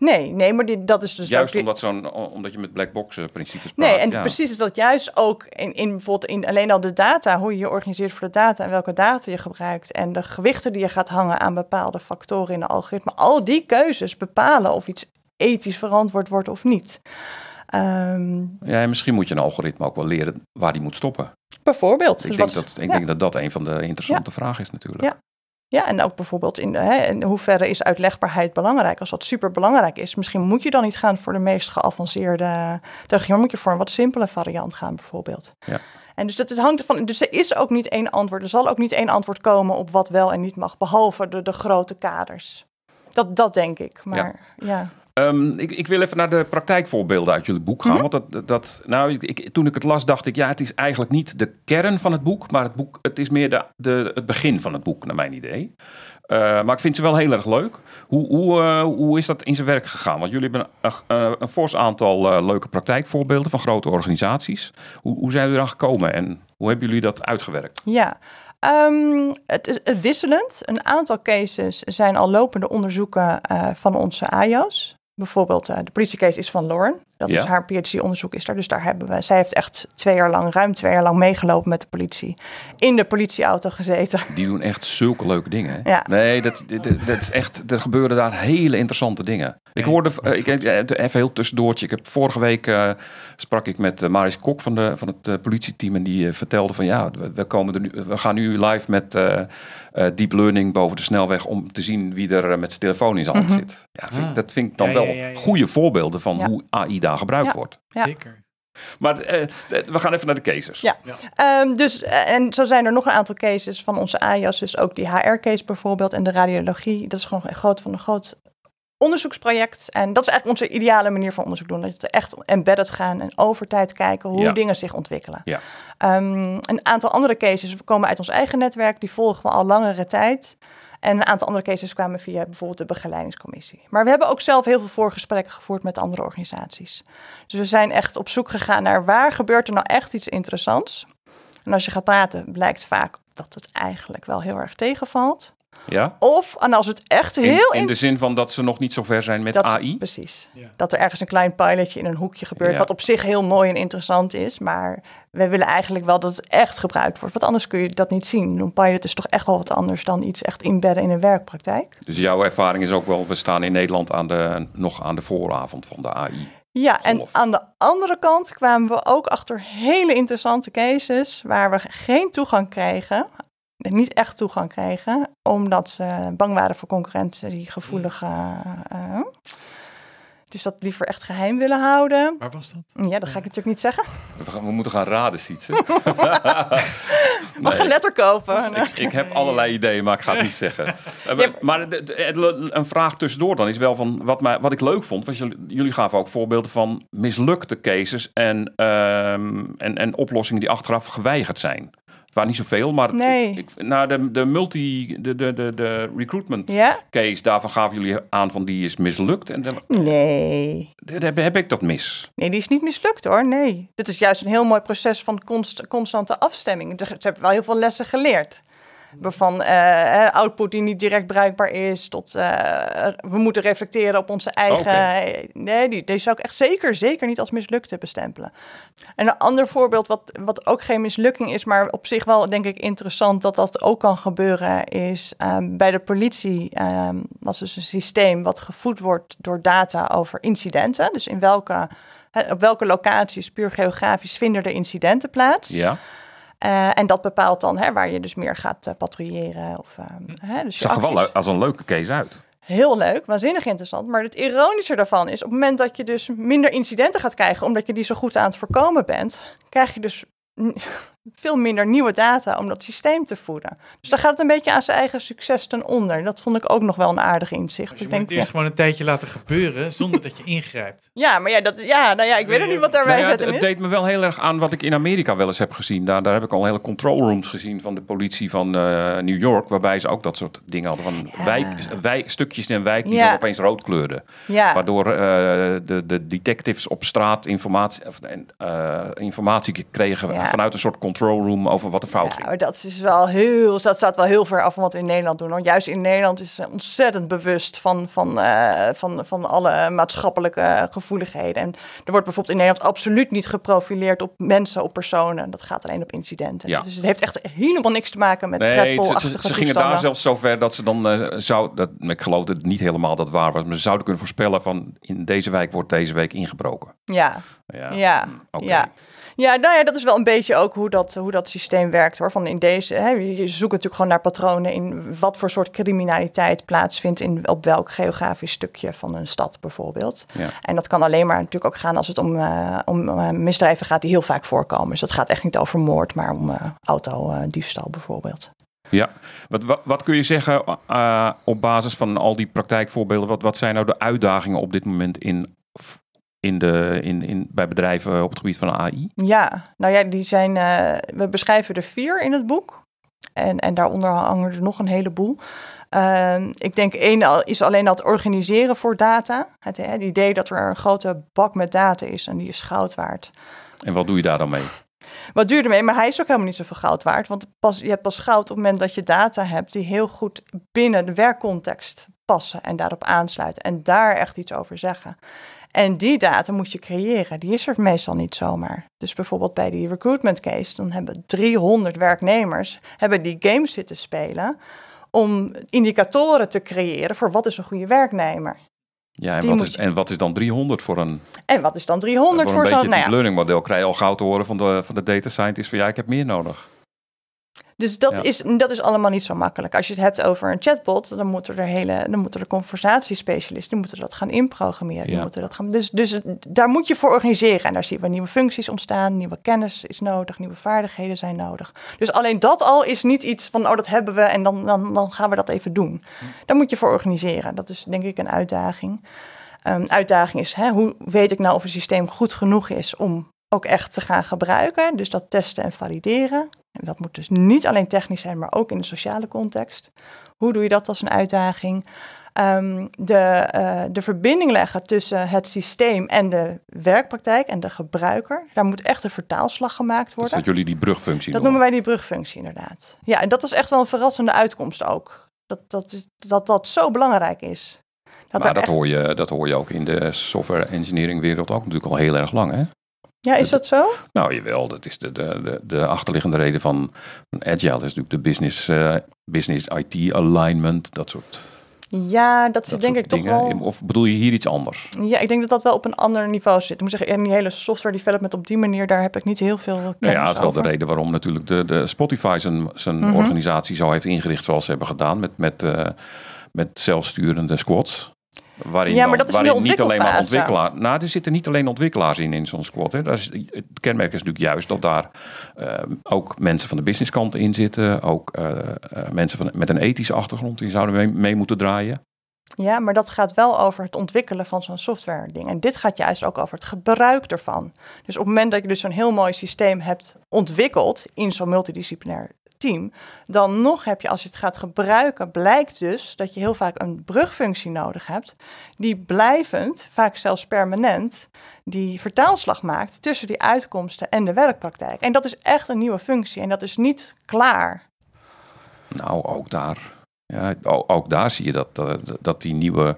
Nee, nee, maar die, dat is dus juist ook... omdat, zo'n, omdat je met black box principes praat. Nee, en ja. precies is dat juist ook in, in bijvoorbeeld in alleen al de data, hoe je je organiseert voor de data en welke data je gebruikt en de gewichten die je gaat hangen aan bepaalde factoren in de algoritme. Al die keuzes bepalen of iets ethisch verantwoord wordt of niet. Um, ja, en misschien moet je een algoritme ook wel leren waar die moet stoppen. Bijvoorbeeld. Ik, Dus denk, wat- dat, ik ja. denk dat dat een van de interessante vragen is natuurlijk. Ja. Ja, en ook bijvoorbeeld in, hè, in hoeverre is uitlegbaarheid belangrijk? Als dat super belangrijk is, misschien moet je dan niet gaan voor de meest geavanceerde technologie, maar moet je voor een wat simpele variant gaan bijvoorbeeld. Ja. En dus dat het hangt ervan. Dus er is ook niet één antwoord. Er zal ook niet één antwoord komen op wat wel en niet mag, behalve de, de grote kaders. Dat, dat denk ik. Maar ja. Ehm, ik, ik wil even naar de praktijkvoorbeelden uit jullie boek gaan. Mhm. Want dat, dat- nou, ik, toen ik het las, dacht ik, ja, het is eigenlijk niet de kern van het boek, maar het, boek, het is meer de, de, het begin van het boek, naar mijn idee. Eh, maar ik vind ze wel heel erg leuk. Hoe, hoe, eh, hoe is dat in zijn werk gegaan? Want jullie hebben een, een, een fors aantal eh, leuke praktijkvoorbeelden van grote organisaties. Hoe, hoe zijn jullie eraan gekomen en hoe hebben jullie dat uitgewerkt? Ja, Ehm, het is wisselend. Een aantal cases zijn al lopende onderzoeken eh, van onze AIO's. Bijvoorbeeld eh, de politiecase is van Lauren. Dat Ja. is haar PhD-onderzoek is daar. Dus daar hebben we. Zij heeft echt twee jaar lang, ruim twee jaar lang meegelopen met de politie. In de politieauto gezeten. Die doen echt zulke leuke dingen. hè? Ja. Nee, dat, dat, dat is echt, er gebeuren daar hele interessante dingen. Ik hoorde, eh, ik, eh, even heel tussendoortje. Ik heb vorige week eh, sprak ik met eh, Maris Kok van, de, van het eh, politieteam. En die vertelde van ja, we, we komen er nu, we gaan nu live met eh, eh, deep learning boven de snelweg. Om te zien wie er met zijn telefoon in zijn hand Mhm. zit. Ja, vind, ik- Ah. dat vind ik dan Ja, wel ja, ja, ja. goede voorbeelden van Ja. hoe AI daar gebruikt Ja. wordt. Ja. Zeker. Maar we gaan even naar de cases. Ja. Ehm, dus, en zo zijn er nog een aantal cases van onze AIA's. Dus ook die HR-case bijvoorbeeld en de radiologie. Dat is gewoon een groot van een groot onderzoeksproject. En dat is eigenlijk onze ideale manier van onderzoek doen. Dat je echt embedded gaan en over tijd kijken hoe Ja. dingen zich ontwikkelen. Ja. Ehm, een aantal andere cases komen uit ons eigen netwerk. Die volgen we al langere tijd. En een aantal andere cases kwamen via bijvoorbeeld de begeleidingscommissie. Maar we hebben ook zelf heel veel voorgesprekken gevoerd met andere organisaties. Dus we zijn echt op zoek gegaan naar waar gebeurt er nou echt iets interessants. En als je gaat praten, blijkt vaak dat het eigenlijk wel heel erg tegenvalt. Ja? Of en als het echt In, heel in de zin van dat ze nog niet zo ver zijn met dat, AI. Precies. Ja. Dat er ergens een klein pilotje in een hoekje gebeurt, Ja. wat op zich heel mooi en interessant is. Maar we willen eigenlijk wel dat het echt gebruikt wordt. Want anders kun je dat niet zien. Een pilot is toch echt wel wat anders dan iets echt inbedden in een werkpraktijk. Dus jouw ervaring is ook wel, we staan in Nederland aan de, nog aan de vooravond van de AI. Ja, en Golf. aan de andere kant kwamen we ook achter hele interessante cases waar we geen toegang kregen. Niet echt toegang kregen, omdat ze bang waren voor concurrentie, gevoelige. eh, dus dat liever echt geheim willen houden. Waar was dat? Ja, dat ga ik natuurlijk niet zeggen. We, gaan, we moeten gaan raden, Sietse. Mag je Nee, letter kopen? ik, ik heb allerlei ideeën, maar ik ga het niet zeggen. Eh, Ja, Maar een vraag tussendoor dan is wel van, wat, mij, wat ik leuk vond, was jullie, jullie gaven ook voorbeelden van mislukte cases en, ehm, en, en oplossingen die achteraf geweigerd zijn. Het waren niet zoveel, maar Nee. ik, ik, nou, de, de multi, de, de, de, de recruitment Ja? case, daarvan gaven jullie aan van die is mislukt. En dan, Nee. heb, heb ik dat mis? Nee, die is niet mislukt hoor. Nee. Dit is juist een heel mooi proces van const- constante afstemming. Ze hebben wel heel veel lessen geleerd. Van eh, eh, output die niet direct bruikbaar is, tot eh, we moeten reflecteren op onze eigen. Nee, die, die zou ik echt zeker, zeker niet als mislukte bestempelen. En een ander voorbeeld, wat, wat ook geen mislukking is, maar op zich wel denk ik interessant dat dat ook kan gebeuren, is ehm, bij de politie ehm was dus een systeem wat gevoed wordt door data over incidenten. Dus in welke, op welke locaties, puur geografisch, vinden er incidenten plaats. Ja, Eh, en dat bepaalt dan hè, waar je dus meer gaat eh, patrouilleren. Of, ehm, hè, dus zag er wel als een leuke case uit. Heel leuk, waanzinnig interessant. Maar het ironische daarvan is, op het moment dat je dus minder incidenten gaat krijgen, omdat je die zo goed aan het voorkomen bent, krijg je dus veel minder nieuwe data om dat systeem te voeden. Dus dan gaat het een beetje aan zijn eigen succes ten onder. Dat vond ik ook nog wel een aardig inzicht. Dus je ik moet het eerst ja, gewoon een tijdje laten gebeuren zonder dat je ingrijpt. ja, maar ja, dat, ja, nou ja, ik weet ook niet wat daar Nou ja, het, deed me wel heel erg aan wat ik in Amerika wel eens heb gezien. Daar, daar heb ik al hele control rooms gezien van de politie van eh, New York. Waarbij ze ook dat soort dingen hadden. Van Ja. wijk, wijk, stukjes in een wijk die Ja. dan opeens rood kleurden. Ja. Waardoor eh, de, de detectives op straat informatie, of, en, eh, informatie kregen Ja. vanuit een soort control room over wat er fout Ja, ging. maar dat is wel heel, dat staat wel heel ver af van wat we in Nederland doen. Want juist in Nederland is ze ontzettend bewust van, van, eh, van, van alle maatschappelijke gevoeligheden. En er wordt bijvoorbeeld in Nederland absoluut niet geprofileerd op mensen, op personen. Dat gaat alleen op incidenten. Ja. Dus het heeft echt helemaal niks te maken met Nee, Red ze, Bull-achtige ze, ze gingen daar zelfs zover dat ze dan eh, zou, dat, ik geloof dat het niet helemaal dat waar was, maar ze zouden kunnen voorspellen van in deze wijk wordt deze week ingebroken. Ja, Ja, Ja, hm, oké. ja. Ja, nou ja, dat is wel een beetje ook hoe dat, hoe dat systeem werkt hoor. Van in deze, hè, je zoekt natuurlijk gewoon naar patronen in wat voor soort criminaliteit plaatsvindt in op welk geografisch stukje van een stad bijvoorbeeld. Ja. En dat kan alleen maar natuurlijk ook gaan als het om, eh, om eh, misdrijven gaat die heel vaak voorkomen. Dus dat gaat echt niet over moord, maar om eh autodiefstal bijvoorbeeld. Ja, wat, wat, wat kun je zeggen op basis van al die praktijkvoorbeelden? Wat, wat zijn nou de uitdagingen op dit moment in, in de, in, in, bij bedrijven op het gebied van AI? Ja, nou ja, die zijn, eh, we beschrijven er vier in het boek. En, en daaronder hangen er nog een heleboel. Ehm, ik denk één al- is alleen al het organiseren voor data. Het, hè, het idee dat er een grote bak met data is en die is goud waard. En wat doe je daar dan mee? Wat duur ermee, maar hij is ook helemaal niet zoveel goud waard. Want pas, je hebt pas goud op het moment dat je data hebt die heel goed binnen de werkcontext passen en daarop aansluiten. En daar echt iets over zeggen. En die data moet je creëren. Die is er meestal niet zomaar. Dus bijvoorbeeld bij die recruitment case, dan hebben 300 werknemers hebben die games zitten spelen om indicatoren te creëren voor wat is een goede werknemer. Ja, en Die wat, is, je- en wat is dan 300 voor een, En wat is dan 300 voor voor, een zo'n... beetje Nou ja, learning model? Krijg je al gauw te horen van de, van de data scientist van ja, ik heb meer nodig. Dus dat, Ja. is, dat is allemaal niet zo makkelijk. Als je het hebt over een chatbot, dan moeten er hele, dan moeten er conversatiespecialisten, die moeten dat gaan inprogrammeren. Die moeten dat gaan, dus, dus daar moet je voor organiseren. En daar zien we nieuwe functies ontstaan, nieuwe kennis is nodig, nieuwe vaardigheden zijn nodig. Dus alleen dat al is niet iets van, oh dat hebben we en dan, dan, dan gaan we dat even doen. Daar moet je voor organiseren. Dat is denk ik een uitdaging. Een uitdaging is, hè, hoe weet ik nou of een systeem goed genoeg is om ook echt te gaan gebruiken? Dus dat testen en valideren. En dat moet dus niet alleen technisch zijn, maar ook in de sociale context. Hoe doe je dat als een uitdaging? Ehm, de, eh, de verbinding leggen tussen het systeem en de werkpraktijk en de gebruiker. Daar moet echt een vertaalslag gemaakt worden. dat jullie die brugfunctie Dat noemen wij die brugfunctie inderdaad. Ja, en dat was echt wel een verrassende uitkomst ook. Dat dat, dat, dat zo belangrijk is. Dat maar dat, echt- hoor je, dat hoor je ook in de software engineering wereld ook natuurlijk al heel erg lang. Hè? Ja, is dat zo? Nou, jawel, dat is de, de, de, de achterliggende reden van, van Agile. Dat is natuurlijk de business, eh, business IT alignment, dat soort, Ja, dat is dat denk ik toch wel... Of bedoel je hier iets anders? Ja, ik denk dat dat wel op een ander niveau zit. Ik moet zeggen, in die hele software development op die manier, daar heb ik niet heel veel kennis Nou ja, dat is wel over. de reden waarom natuurlijk de, de Spotify zijn, zijn Mhm. organisatie zo heeft ingericht zoals ze hebben gedaan. Met, met, eh, met zelfsturende squads. Waarin, Ja, maar dat is waarin niet alleen maar ontwikkelaars. Nou, er zitten niet alleen ontwikkelaars in in zo'n squad. Hè. Daar is, het kenmerk is natuurlijk juist dat daar eh, ook mensen van de businesskant in zitten. Ook eh, eh, mensen van, met een ethische achtergrond die zouden mee, mee moeten draaien. Ja, maar dat gaat wel over het ontwikkelen van zo'n software ding. En dit gaat juist ook over het gebruik ervan. Dus op het moment dat je dus zo'n heel mooi systeem hebt ontwikkeld in zo'n multidisciplinair team, dan nog heb je als je het gaat gebruiken, blijkt dus dat je heel vaak een brugfunctie nodig hebt, die blijvend, vaak zelfs permanent, die vertaalslag maakt tussen die uitkomsten en de werkpraktijk. En dat is echt een nieuwe functie en dat is niet klaar. Nou, ook daar. Ja, ook daar zie je dat, eh, dat die nieuwe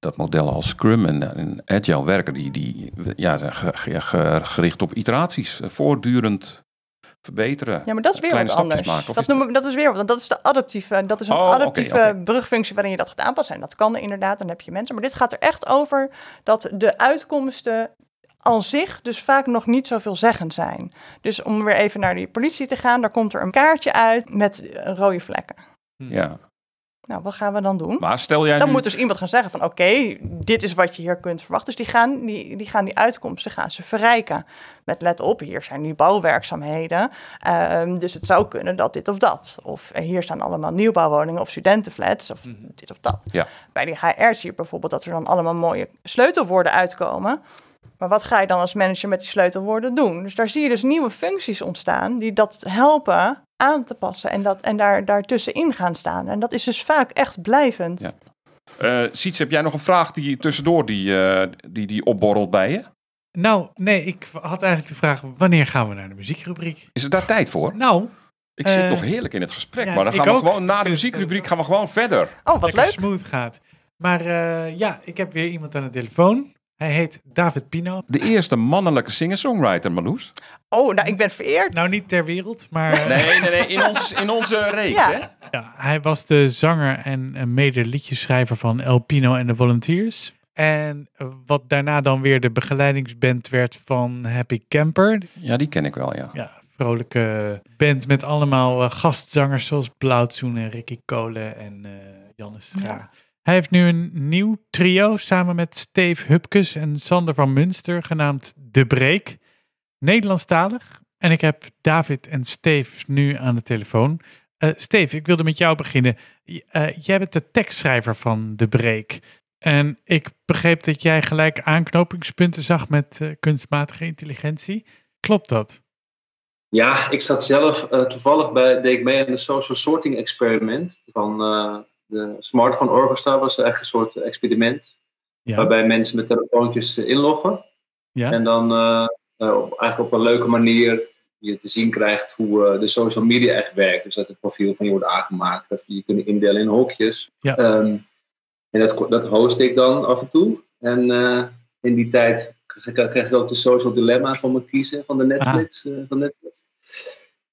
dat modellen als Scrum en, en Agile werken, die, die ja, zijn ge- ge- ge- gericht op iteraties, eh, voortdurend verbeteren. Ja, maar dat is weer wat anders. maken, dat, is dat- noemen we, dat is weer want dat is de adaptieve, dat is een Oh, adaptieve brugfunctie waarin je dat gaat aanpassen. En dat kan inderdaad, dan heb je mensen. Maar dit gaat er echt over dat de uitkomsten aan zich dus vaak nog niet zoveel zeggend zijn. Dus om weer even naar die politie te gaan, daar komt er een kaartje uit met rode vlekken. Ja. Nou, wat gaan we dan doen? Maar stel jij Dan nu... moet dus iemand gaan zeggen van oké, dit is wat je hier kunt verwachten. Dus die gaan die, die, gaan die uitkomsten gaan ze verrijken. Met let op, hier zijn nu bouwwerkzaamheden. Ehm, dus het zou kunnen dat dit of dat. Of eh, hier staan allemaal nieuwbouwwoningen of studentenflats of dit of dat. Ja. Bij die HR zie je bijvoorbeeld dat er dan allemaal mooie sleutelwoorden uitkomen. Maar wat ga je dan als manager met die sleutelwoorden doen? Dus daar zie je dus nieuwe functies ontstaan die dat helpen aan te passen en, dat, en daar, daartussenin gaan staan. En dat is dus vaak echt blijvend. Ja. Eh Siets, heb jij nog een vraag die tussendoor die, eh, die, die opborrelt bij je? Nou, nee, ik had eigenlijk de vraag, wanneer gaan we naar de muziekrubriek? Is er daar tijd voor? Nou, Ik zit Eh, nog heerlijk in het gesprek, ja, maar dan gaan we ook. gewoon na de muziekrubriek gaan we gewoon verder. Oh, wat lekker leuk. smooth gaat. Maar eh, ja, ik heb weer iemand aan de telefoon. Hij heet David Pino. De eerste mannelijke singer-songwriter, Marloes. Oh, nou, ik ben vereerd. Nou, niet ter wereld, maar Nee, nee, nee, in, ons, in onze reeks, Ja. hè? ja, hij was de zanger en mede liedjeschrijver van El Pino en de Volunteers. En wat daarna dan weer de begeleidingsband werd van Happy Camper. Ja, die ken ik wel, ja. Ja, vrolijke band met allemaal eh, gastzangers zoals Blauwtsoen en Ricky Kolen en eh Jannes Schaar. Ja. Hij heeft nu een nieuw trio samen met Steve Hupkes en Sander van Munster genaamd De Break. Nederlandstalig. En ik heb David en Steve nu aan de telefoon. Eh Steve, ik wilde met jou beginnen. Eh, jij bent de tekstschrijver van De Break. En ik begreep dat jij gelijk aanknopingspunten zag met eh, kunstmatige intelligentie. Klopt dat? Ja, ik zat zelf toevallig bij, deed ik mee aan de social sorting experiment van de Smartphone Orchestra. was eigenlijk een soort experiment Ja. waarbij mensen met telefoontjes eh, inloggen. ja. En dan eh, eh, eigenlijk op een leuke manier je te zien krijgt hoe de social media echt werkt. Dus dat het profiel van je wordt aangemaakt, dat we je kunnen indelen in hokjes. Ja. Ehm, en dat, dat host ik dan af en toe. En in die tijd kreeg ik, kreeg ik ook de social dilemma van me kiezen van de Netflix. eh, van Netflix.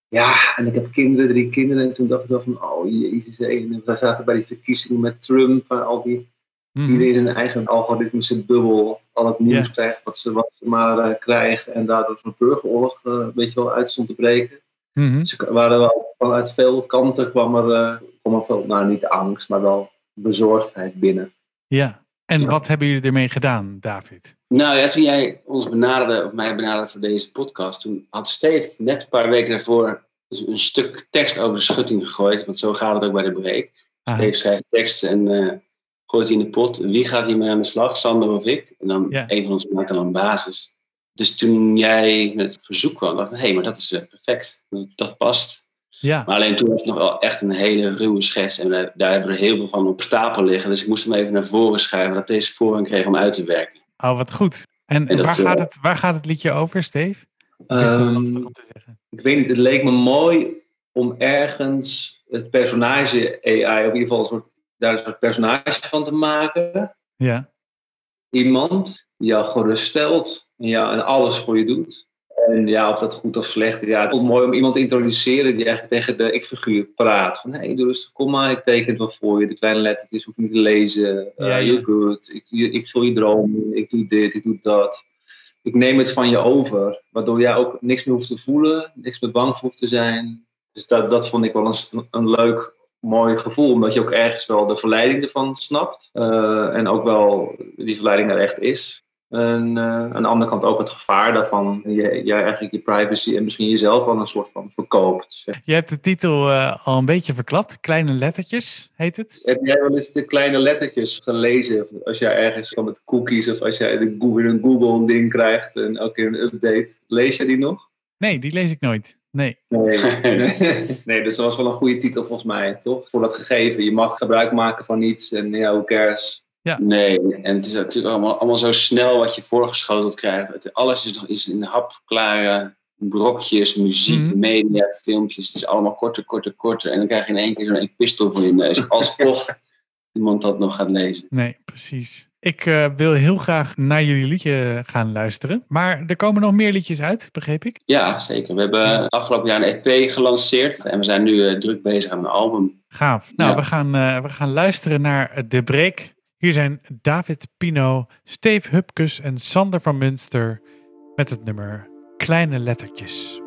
Ja, en ik heb kinderen, drie kinderen. En toen dacht ik wel van, oh jezus. En we zaten bij die verkiezingen met Trump. Van al die Mhm. Iedereen zijn eigen algoritmische bubbel, al het nieuws Ja. krijgt wat ze, wat ze maar eh, krijgen. En daardoor zo'n burgeroorlog eh, weet je wel, uit stond te breken. Mhm. Dus waren wel vanuit veel kanten kwam er, eh, kwam er veel, nou niet angst, maar wel bezorgdheid binnen. Ja. En Ja. wat hebben jullie ermee gedaan, David? Nou ja, toen jij ons benaderde, of mij benaderde voor deze podcast, toen had Steve net een paar weken daarvoor dus een stuk tekst over de schutting gegooid. Want zo gaat het ook bij de break. Aha. Steve schrijft tekst en eh, gooit die in de pot. Wie gaat hiermee aan de slag, Sander of ik? En dan een van ons maakt dan een basis. Dus toen jij met het verzoek kwam, dacht ik, hé, maar dat is eh, perfect. Dat, dat past. Ja. Maar alleen toen was het nog wel echt een hele ruwe schets. En daar, daar hebben we er heel veel van op stapel liggen. Dus ik moest hem even naar voren schrijven, dat deze voorrang kreeg om uit te werken. Oh, wat goed. En, En dat, waar, eh, gaat het, waar gaat het liedje over, Steve? Is dat Ehm, lastig om te zeggen? ik weet niet, het leek me mooi om ergens het personage AI, of in ieder geval een soort, daar een soort personage van te maken. Ja. iemand die jou geruststelt en, ja, en alles voor je doet. En ja, of dat goed of slecht is. Ja, het is mooi om iemand te introduceren die eigenlijk tegen de ik-figuur praat. Van, hé, hey, doe rustig, kom maar, ik teken het wel voor je. De kleine lettertjes hoef je niet te lezen. Uh, Ja. You're good, ik, ik vul je dromen, ik doe dit, ik doe dat. Ik neem het van je over, waardoor jij ook niks meer hoeft te voelen, niks meer bang voor hoeft te zijn. Dus dat, dat vond ik wel een, een leuk, mooi gevoel, omdat je ook ergens wel de verleiding ervan snapt. Eh, en ook wel die verleiding er echt is. En eh, aan de andere kant ook het gevaar daarvan. Je, jij eigenlijk je privacy en misschien jezelf wel een soort van verkoopt. zeg. Je hebt de titel eh, al een beetje verklapt. Kleine lettertjes heet het. Heb jij wel eens de kleine lettertjes gelezen? Of Als jij ergens van met cookies of als jij de Google, een Google ding krijgt en elke keer een update. Lees je die nog? Nee, die lees ik nooit. Nee. Nee. nee, dus dat was wel een goede titel volgens mij, toch? Voor dat gegeven. Je mag gebruik maken van iets en ja, who cares? Nee, en het is natuurlijk allemaal, allemaal zo snel wat je voorgeschoteld krijgt. Het, alles is nog is in hapklare brokjes, muziek, Mhm. media, filmpjes. Het is allemaal korter, korter, korter. En dan krijg je in één keer zo'n epistel voor je neus. Alsof iemand dat nog gaat lezen. Nee, precies. Ik eh, wil heel graag naar jullie liedje gaan luisteren. Maar er komen nog meer liedjes uit, begreep ik. Ja, zeker. We hebben afgelopen jaar een EP gelanceerd. En we zijn nu eh, druk bezig aan een album. Gaaf. Nou, Ja. we, gaan, eh, we gaan luisteren naar eh, De Break. Hier zijn David Pino, Steve Hupkes en Sander van Munster met het nummer Kleine Lettertjes.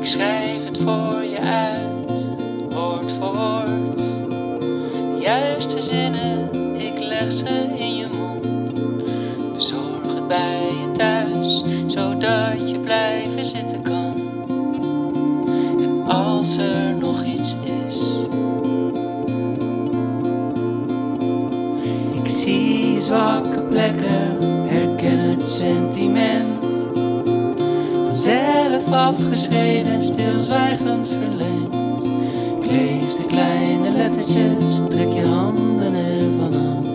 Ik schrijf het voor je uit, woord voor woord. Juiste zinnen, ik leg ze in. Zodat je blijven zitten kan. En als er nog iets is. Ik zie zwakke plekken, herken het sentiment. Vanzelf afgeschreven en stilzwijgend verlengd. Ik lees de kleine lettertjes, trek je handen ervan af.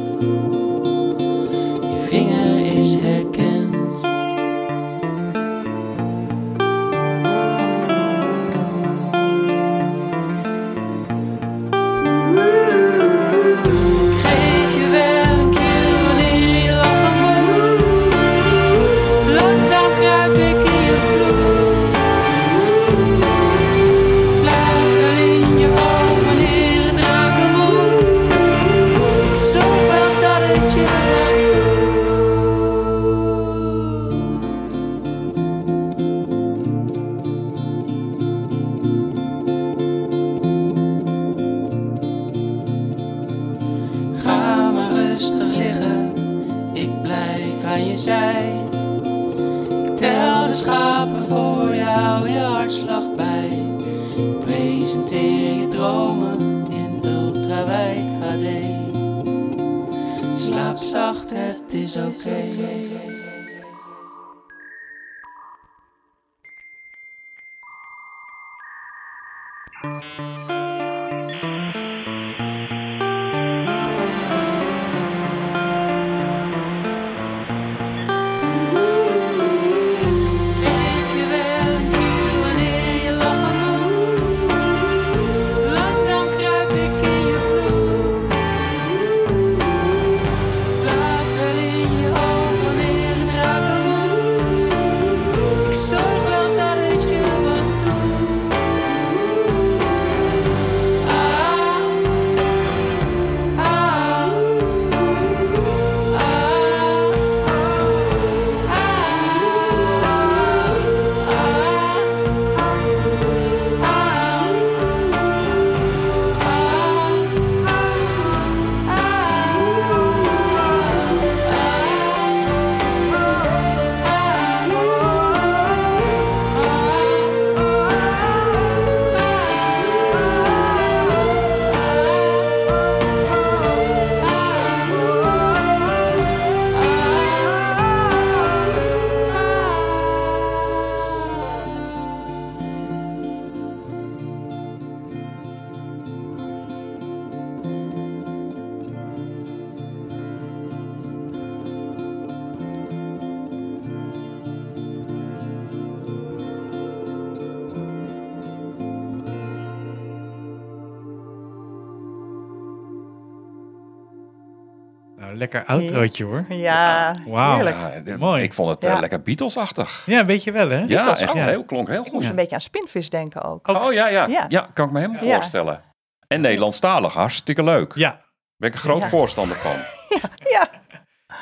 Outrootje hoor. Ja, heerlijk. Ja, d- Mooi. Ik vond het eh, Ja. lekker Beatles-achtig. Ja, weet je wel hè? Ja, echt heel klonk heel Ik moest goed. een beetje aan spinvis denken ook. Ook- Oh ja, ja, ja. Ja. kan ik me helemaal Ja. voorstellen. En Nederlandstalig, hartstikke leuk. Ja, Ben ik een groot Ja. voorstander van. Ja.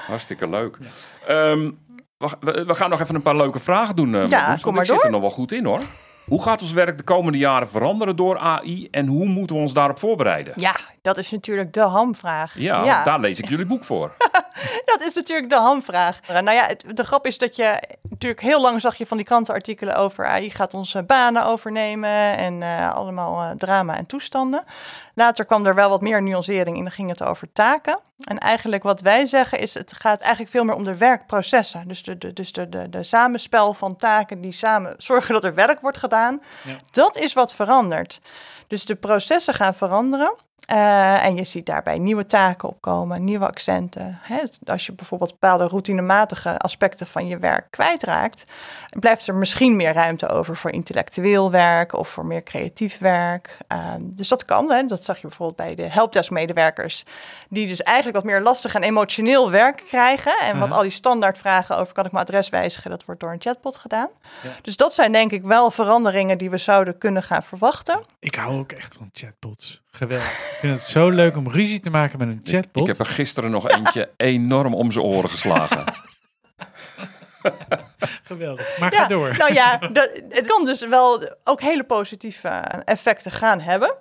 Hartstikke leuk. Ehm, we, we- we gaan nog even een paar leuke vragen doen. eh, Marloes, want kom ik maar zit door. er nog wel goed in hoor. Hoe gaat ons werk de komende jaren veranderen door AI en hoe moeten we ons daarop voorbereiden? Ja, dat is natuurlijk de hamvraag. Ja, daar lees ik jullie boek voor. Dat is natuurlijk de hamvraag. Nou ja, het- de grap is dat je natuurlijk heel lang zag je van die krantenartikelen over AI gaat onze banen overnemen en eh, allemaal eh, drama en toestanden. Later kwam er wel wat meer nuancering in, dan ging het over taken. En eigenlijk wat wij zeggen is, het gaat eigenlijk veel meer om de werkprocessen. Dus de, de, dus de, de, de samenspel van taken die samen zorgen dat er werk wordt gedaan. Ja. Dat is wat verandert. Dus de processen gaan veranderen. Eh, en je ziet daarbij nieuwe taken opkomen, nieuwe accenten. Hè, als je bijvoorbeeld bepaalde routinematige aspecten van je werk kwijtraakt, blijft er misschien meer ruimte over voor intellectueel werk of voor meer creatief werk. Ehm, dus dat kan. Hè. Dat zag je bijvoorbeeld bij de helpdesk-medewerkers, die dus eigenlijk wat meer lastig en emotioneel werk krijgen. En wat al die standaardvragen over kan ik mijn adres wijzigen, dat wordt door een chatbot gedaan. Dus dat zijn denk ik wel veranderingen die we zouden kunnen gaan verwachten. Ik hou ook echt van chatbots. Geweldig. Ik vind het zo leuk om ruzie te maken met een chatbot. ik heb er gisteren nog eentje enorm om zijn oren geslagen. Geweldig. Maar ga door. Nou ja, dat, het kan dus wel ook hele positieve effecten gaan hebben.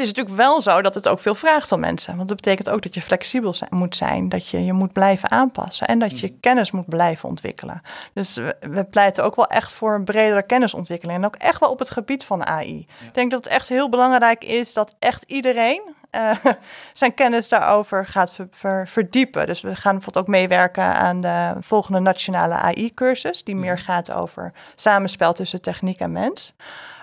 Het is natuurlijk wel zo dat het ook veel vraagt van mensen. Want dat betekent ook dat je flexibel zijn, moet zijn, dat je je moet blijven aanpassen en dat je Mhm. kennis moet blijven ontwikkelen. Dus we, we pleiten ook wel echt voor een bredere kennisontwikkeling en ook echt wel op het gebied van AI. Ik denk dat het echt heel belangrijk is dat echt iedereen eh, zijn kennis daarover gaat ver- ver- verdiepen. Dus we gaan bijvoorbeeld ook meewerken aan de volgende nationale AI-cursus, die meer gaat over samenspel tussen techniek en mens.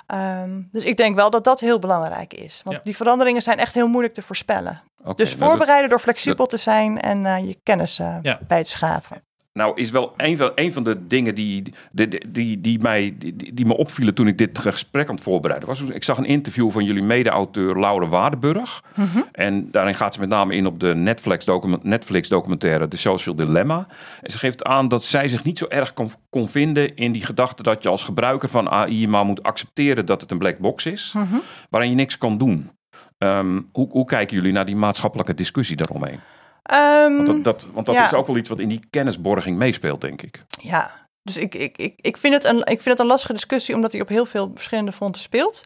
Ehm, dus ik denk wel dat dat heel belangrijk is. Want Ja. die veranderingen zijn echt heel moeilijk te voorspellen. Dus nou, dat- voorbereiden door flexibel te zijn en eh, je kennis eh, Ja. bij te schaven. Nou, is wel een van, een van de dingen die, die, die, die, mij, die, me opvielen toen ik dit gesprek aan het voorbereiden was. Ik zag een interview van jullie mede-auteur Laura Waardenburg. Mhm. En daarin gaat ze met name in op de Netflix, document, Netflix documentaire The Social Dilemma. En ze geeft aan dat zij zich niet zo erg kon, kon vinden in die gedachte dat je als gebruiker van AI maar moet accepteren dat het een black box is, Mhm. waarin je niks kan doen. Ehm, hoe, hoe kijken jullie naar die maatschappelijke discussie daaromheen? Ehm, Want dat, dat, want dat Ja. is ook wel iets wat in die kennisborging meespeelt, denk ik. Ja, dus ik, ik, ik, ik, vind het een, ik vind het een lastige discussie, omdat die op heel veel verschillende fronten speelt.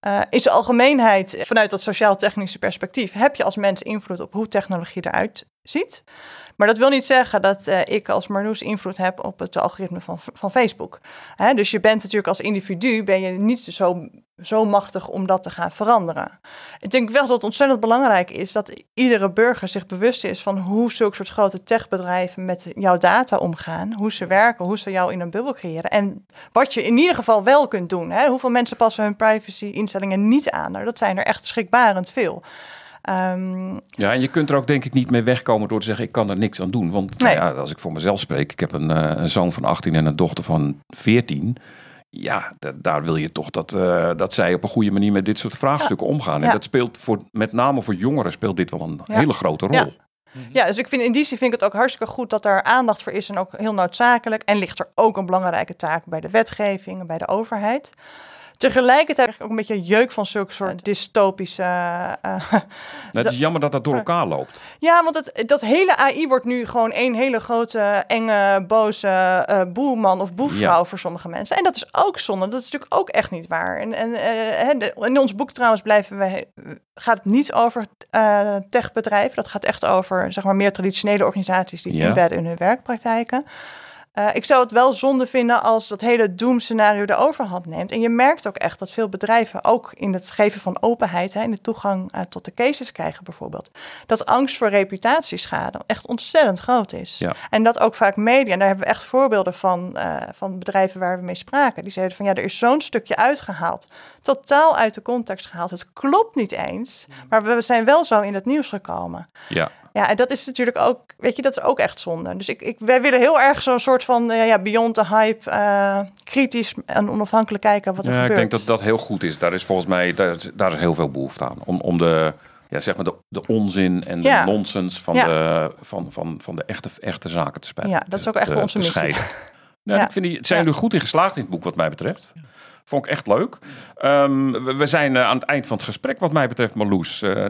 Eh, in zijn algemeenheid, vanuit dat sociaal-technische perspectief, heb je als mens invloed op hoe technologie eruit ziet. Maar dat wil niet zeggen dat eh, ik als Marloes invloed heb op het algoritme van, van Facebook. Hè, dus je bent natuurlijk als individu ben je niet zo, zo machtig om dat te gaan veranderen. Ik denk wel dat het ontzettend belangrijk is dat iedere burger zich bewust is van hoe zulke soort grote techbedrijven met jouw data omgaan, hoe ze werken, hoe ze jou in een bubbel creëren en wat je in ieder geval wel kunt doen. Hè? Hoeveel mensen passen hun privacy-instellingen niet aan? Nou, dat zijn er echt schrikbarend veel. Ehm, Ja, en je kunt er ook denk ik niet mee wegkomen door te zeggen, ik kan er niks aan doen. Want Nee. ja, als ik voor mezelf spreek, ik heb een, eh, een zoon van 18 en een dochter van 14. Ja, da- daar wil je toch dat, eh, dat zij op een goede manier met dit soort vraagstukken omgaan. En Ja. dat speelt voor, met name voor jongeren speelt dit wel een Ja. hele grote rol. Ja. Ja, dus ik vind in die zin vind ik het ook hartstikke goed dat er aandacht voor is en ook heel noodzakelijk. En ligt er ook een belangrijke taak bij de wetgeving en bij de overheid. Tegelijkertijd heb ik ook een beetje jeuk van zulke soort dystopische. eh, Nou, het is jammer dat dat door elkaar loopt. ja, want het, dat hele AI wordt nu gewoon één hele grote, enge, boze eh boeman of boefvrouw Ja. voor sommige mensen. En dat is ook zonde. Dat is natuurlijk ook echt niet waar. En, en eh, in ons boek trouwens blijven we, gaat het niet over eh, techbedrijven. Dat gaat echt over zeg maar, meer traditionele organisaties die het Ja. inbedden in hun werkpraktijken. Eh, ik zou het wel zonde vinden als dat hele doemscenario de overhand neemt. En je merkt ook echt dat veel bedrijven ook in het geven van openheid, hè, in de toegang eh, tot de cases krijgen bijvoorbeeld, dat angst voor reputatieschade echt ontzettend groot is. Ja. En dat ook vaak media, en daar hebben we echt voorbeelden van, eh, van bedrijven waar we mee spraken, die zeiden van ja, er is zo'n stukje uitgehaald, totaal uit de context gehaald. Het klopt niet eens, maar we zijn wel zo in het nieuws gekomen. Ja. Ja, en dat is natuurlijk ook, weet je, dat is ook echt zonde. Dus ik, ik, wij willen heel erg zo'n soort van, eh, ja, beyond the hype, eh, kritisch en onafhankelijk kijken wat er Ja, ik denk dat dat heel goed is. Daar is volgens mij daar, is- daar is heel veel behoefte aan. Om, om de, ja, zeg maar de, de onzin en de Ja. nonsens van, Ja. de, van, van, van de echte, echte zaken te spijten. Ja, dat is ook echt te- onze te missie. scheiden. Nou, Ja. ik vind die, het zijn Ja. er goed in geslaagd in het boek, wat mij betreft. Vond ik echt leuk. Ehm, we, we zijn eh, aan het eind van het gesprek, wat mij betreft, Marloes. Uh,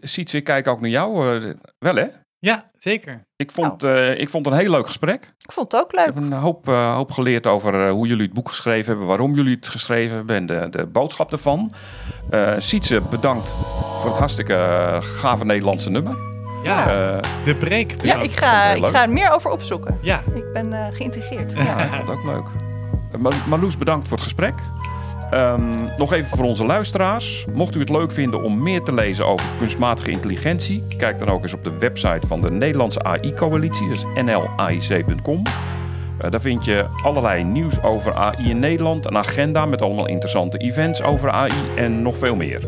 Sietse, ik kijk ook naar jou. eh, wel, hè? Ja, zeker. Ik vond, eh, ik vond het een heel leuk gesprek. Ik vond het ook Ik leuk. heb een hoop, eh, hoop geleerd over hoe jullie het boek geschreven hebben, waarom jullie het geschreven hebben en de, de boodschap ervan. Eh Sietse, bedankt voor het hartstikke gave Nederlandse nummer. Ja, Eh, de break. Ja, ik ga, ik ga er meer over opzoeken. Ja, Ik ben eh, geïntegreerd. ja, Ja. ik vond het ook leuk. Mar- Marloes, bedankt voor het gesprek. Ehm, nog even voor onze luisteraars. Mocht u het leuk vinden om meer te lezen over kunstmatige intelligentie, kijk dan ook eens op de website van de Nederlandse AI-coalitie, dus nlaic.com. Eh, daar vind je allerlei nieuws over AI in Nederland, een agenda met allemaal interessante events over AI en nog veel meer.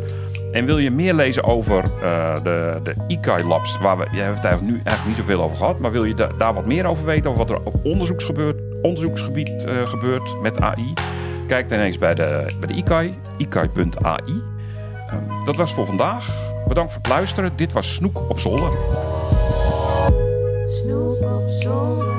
En wil je meer lezen over eh, de, de ICAI Labs, waar we, hebt het nu eigenlijk niet zoveel over gehad, maar wil je da- daar wat meer over weten, over wat er op onderzoeksgebeurt, onderzoeksgebied eh, gebeurt met AI, kijk dan eens bij de, bij de ICAI, ikai.ai. Ehm, dat was voor vandaag. Bedankt voor het luisteren. Dit was Snoek op zolder. Snoep op zolder.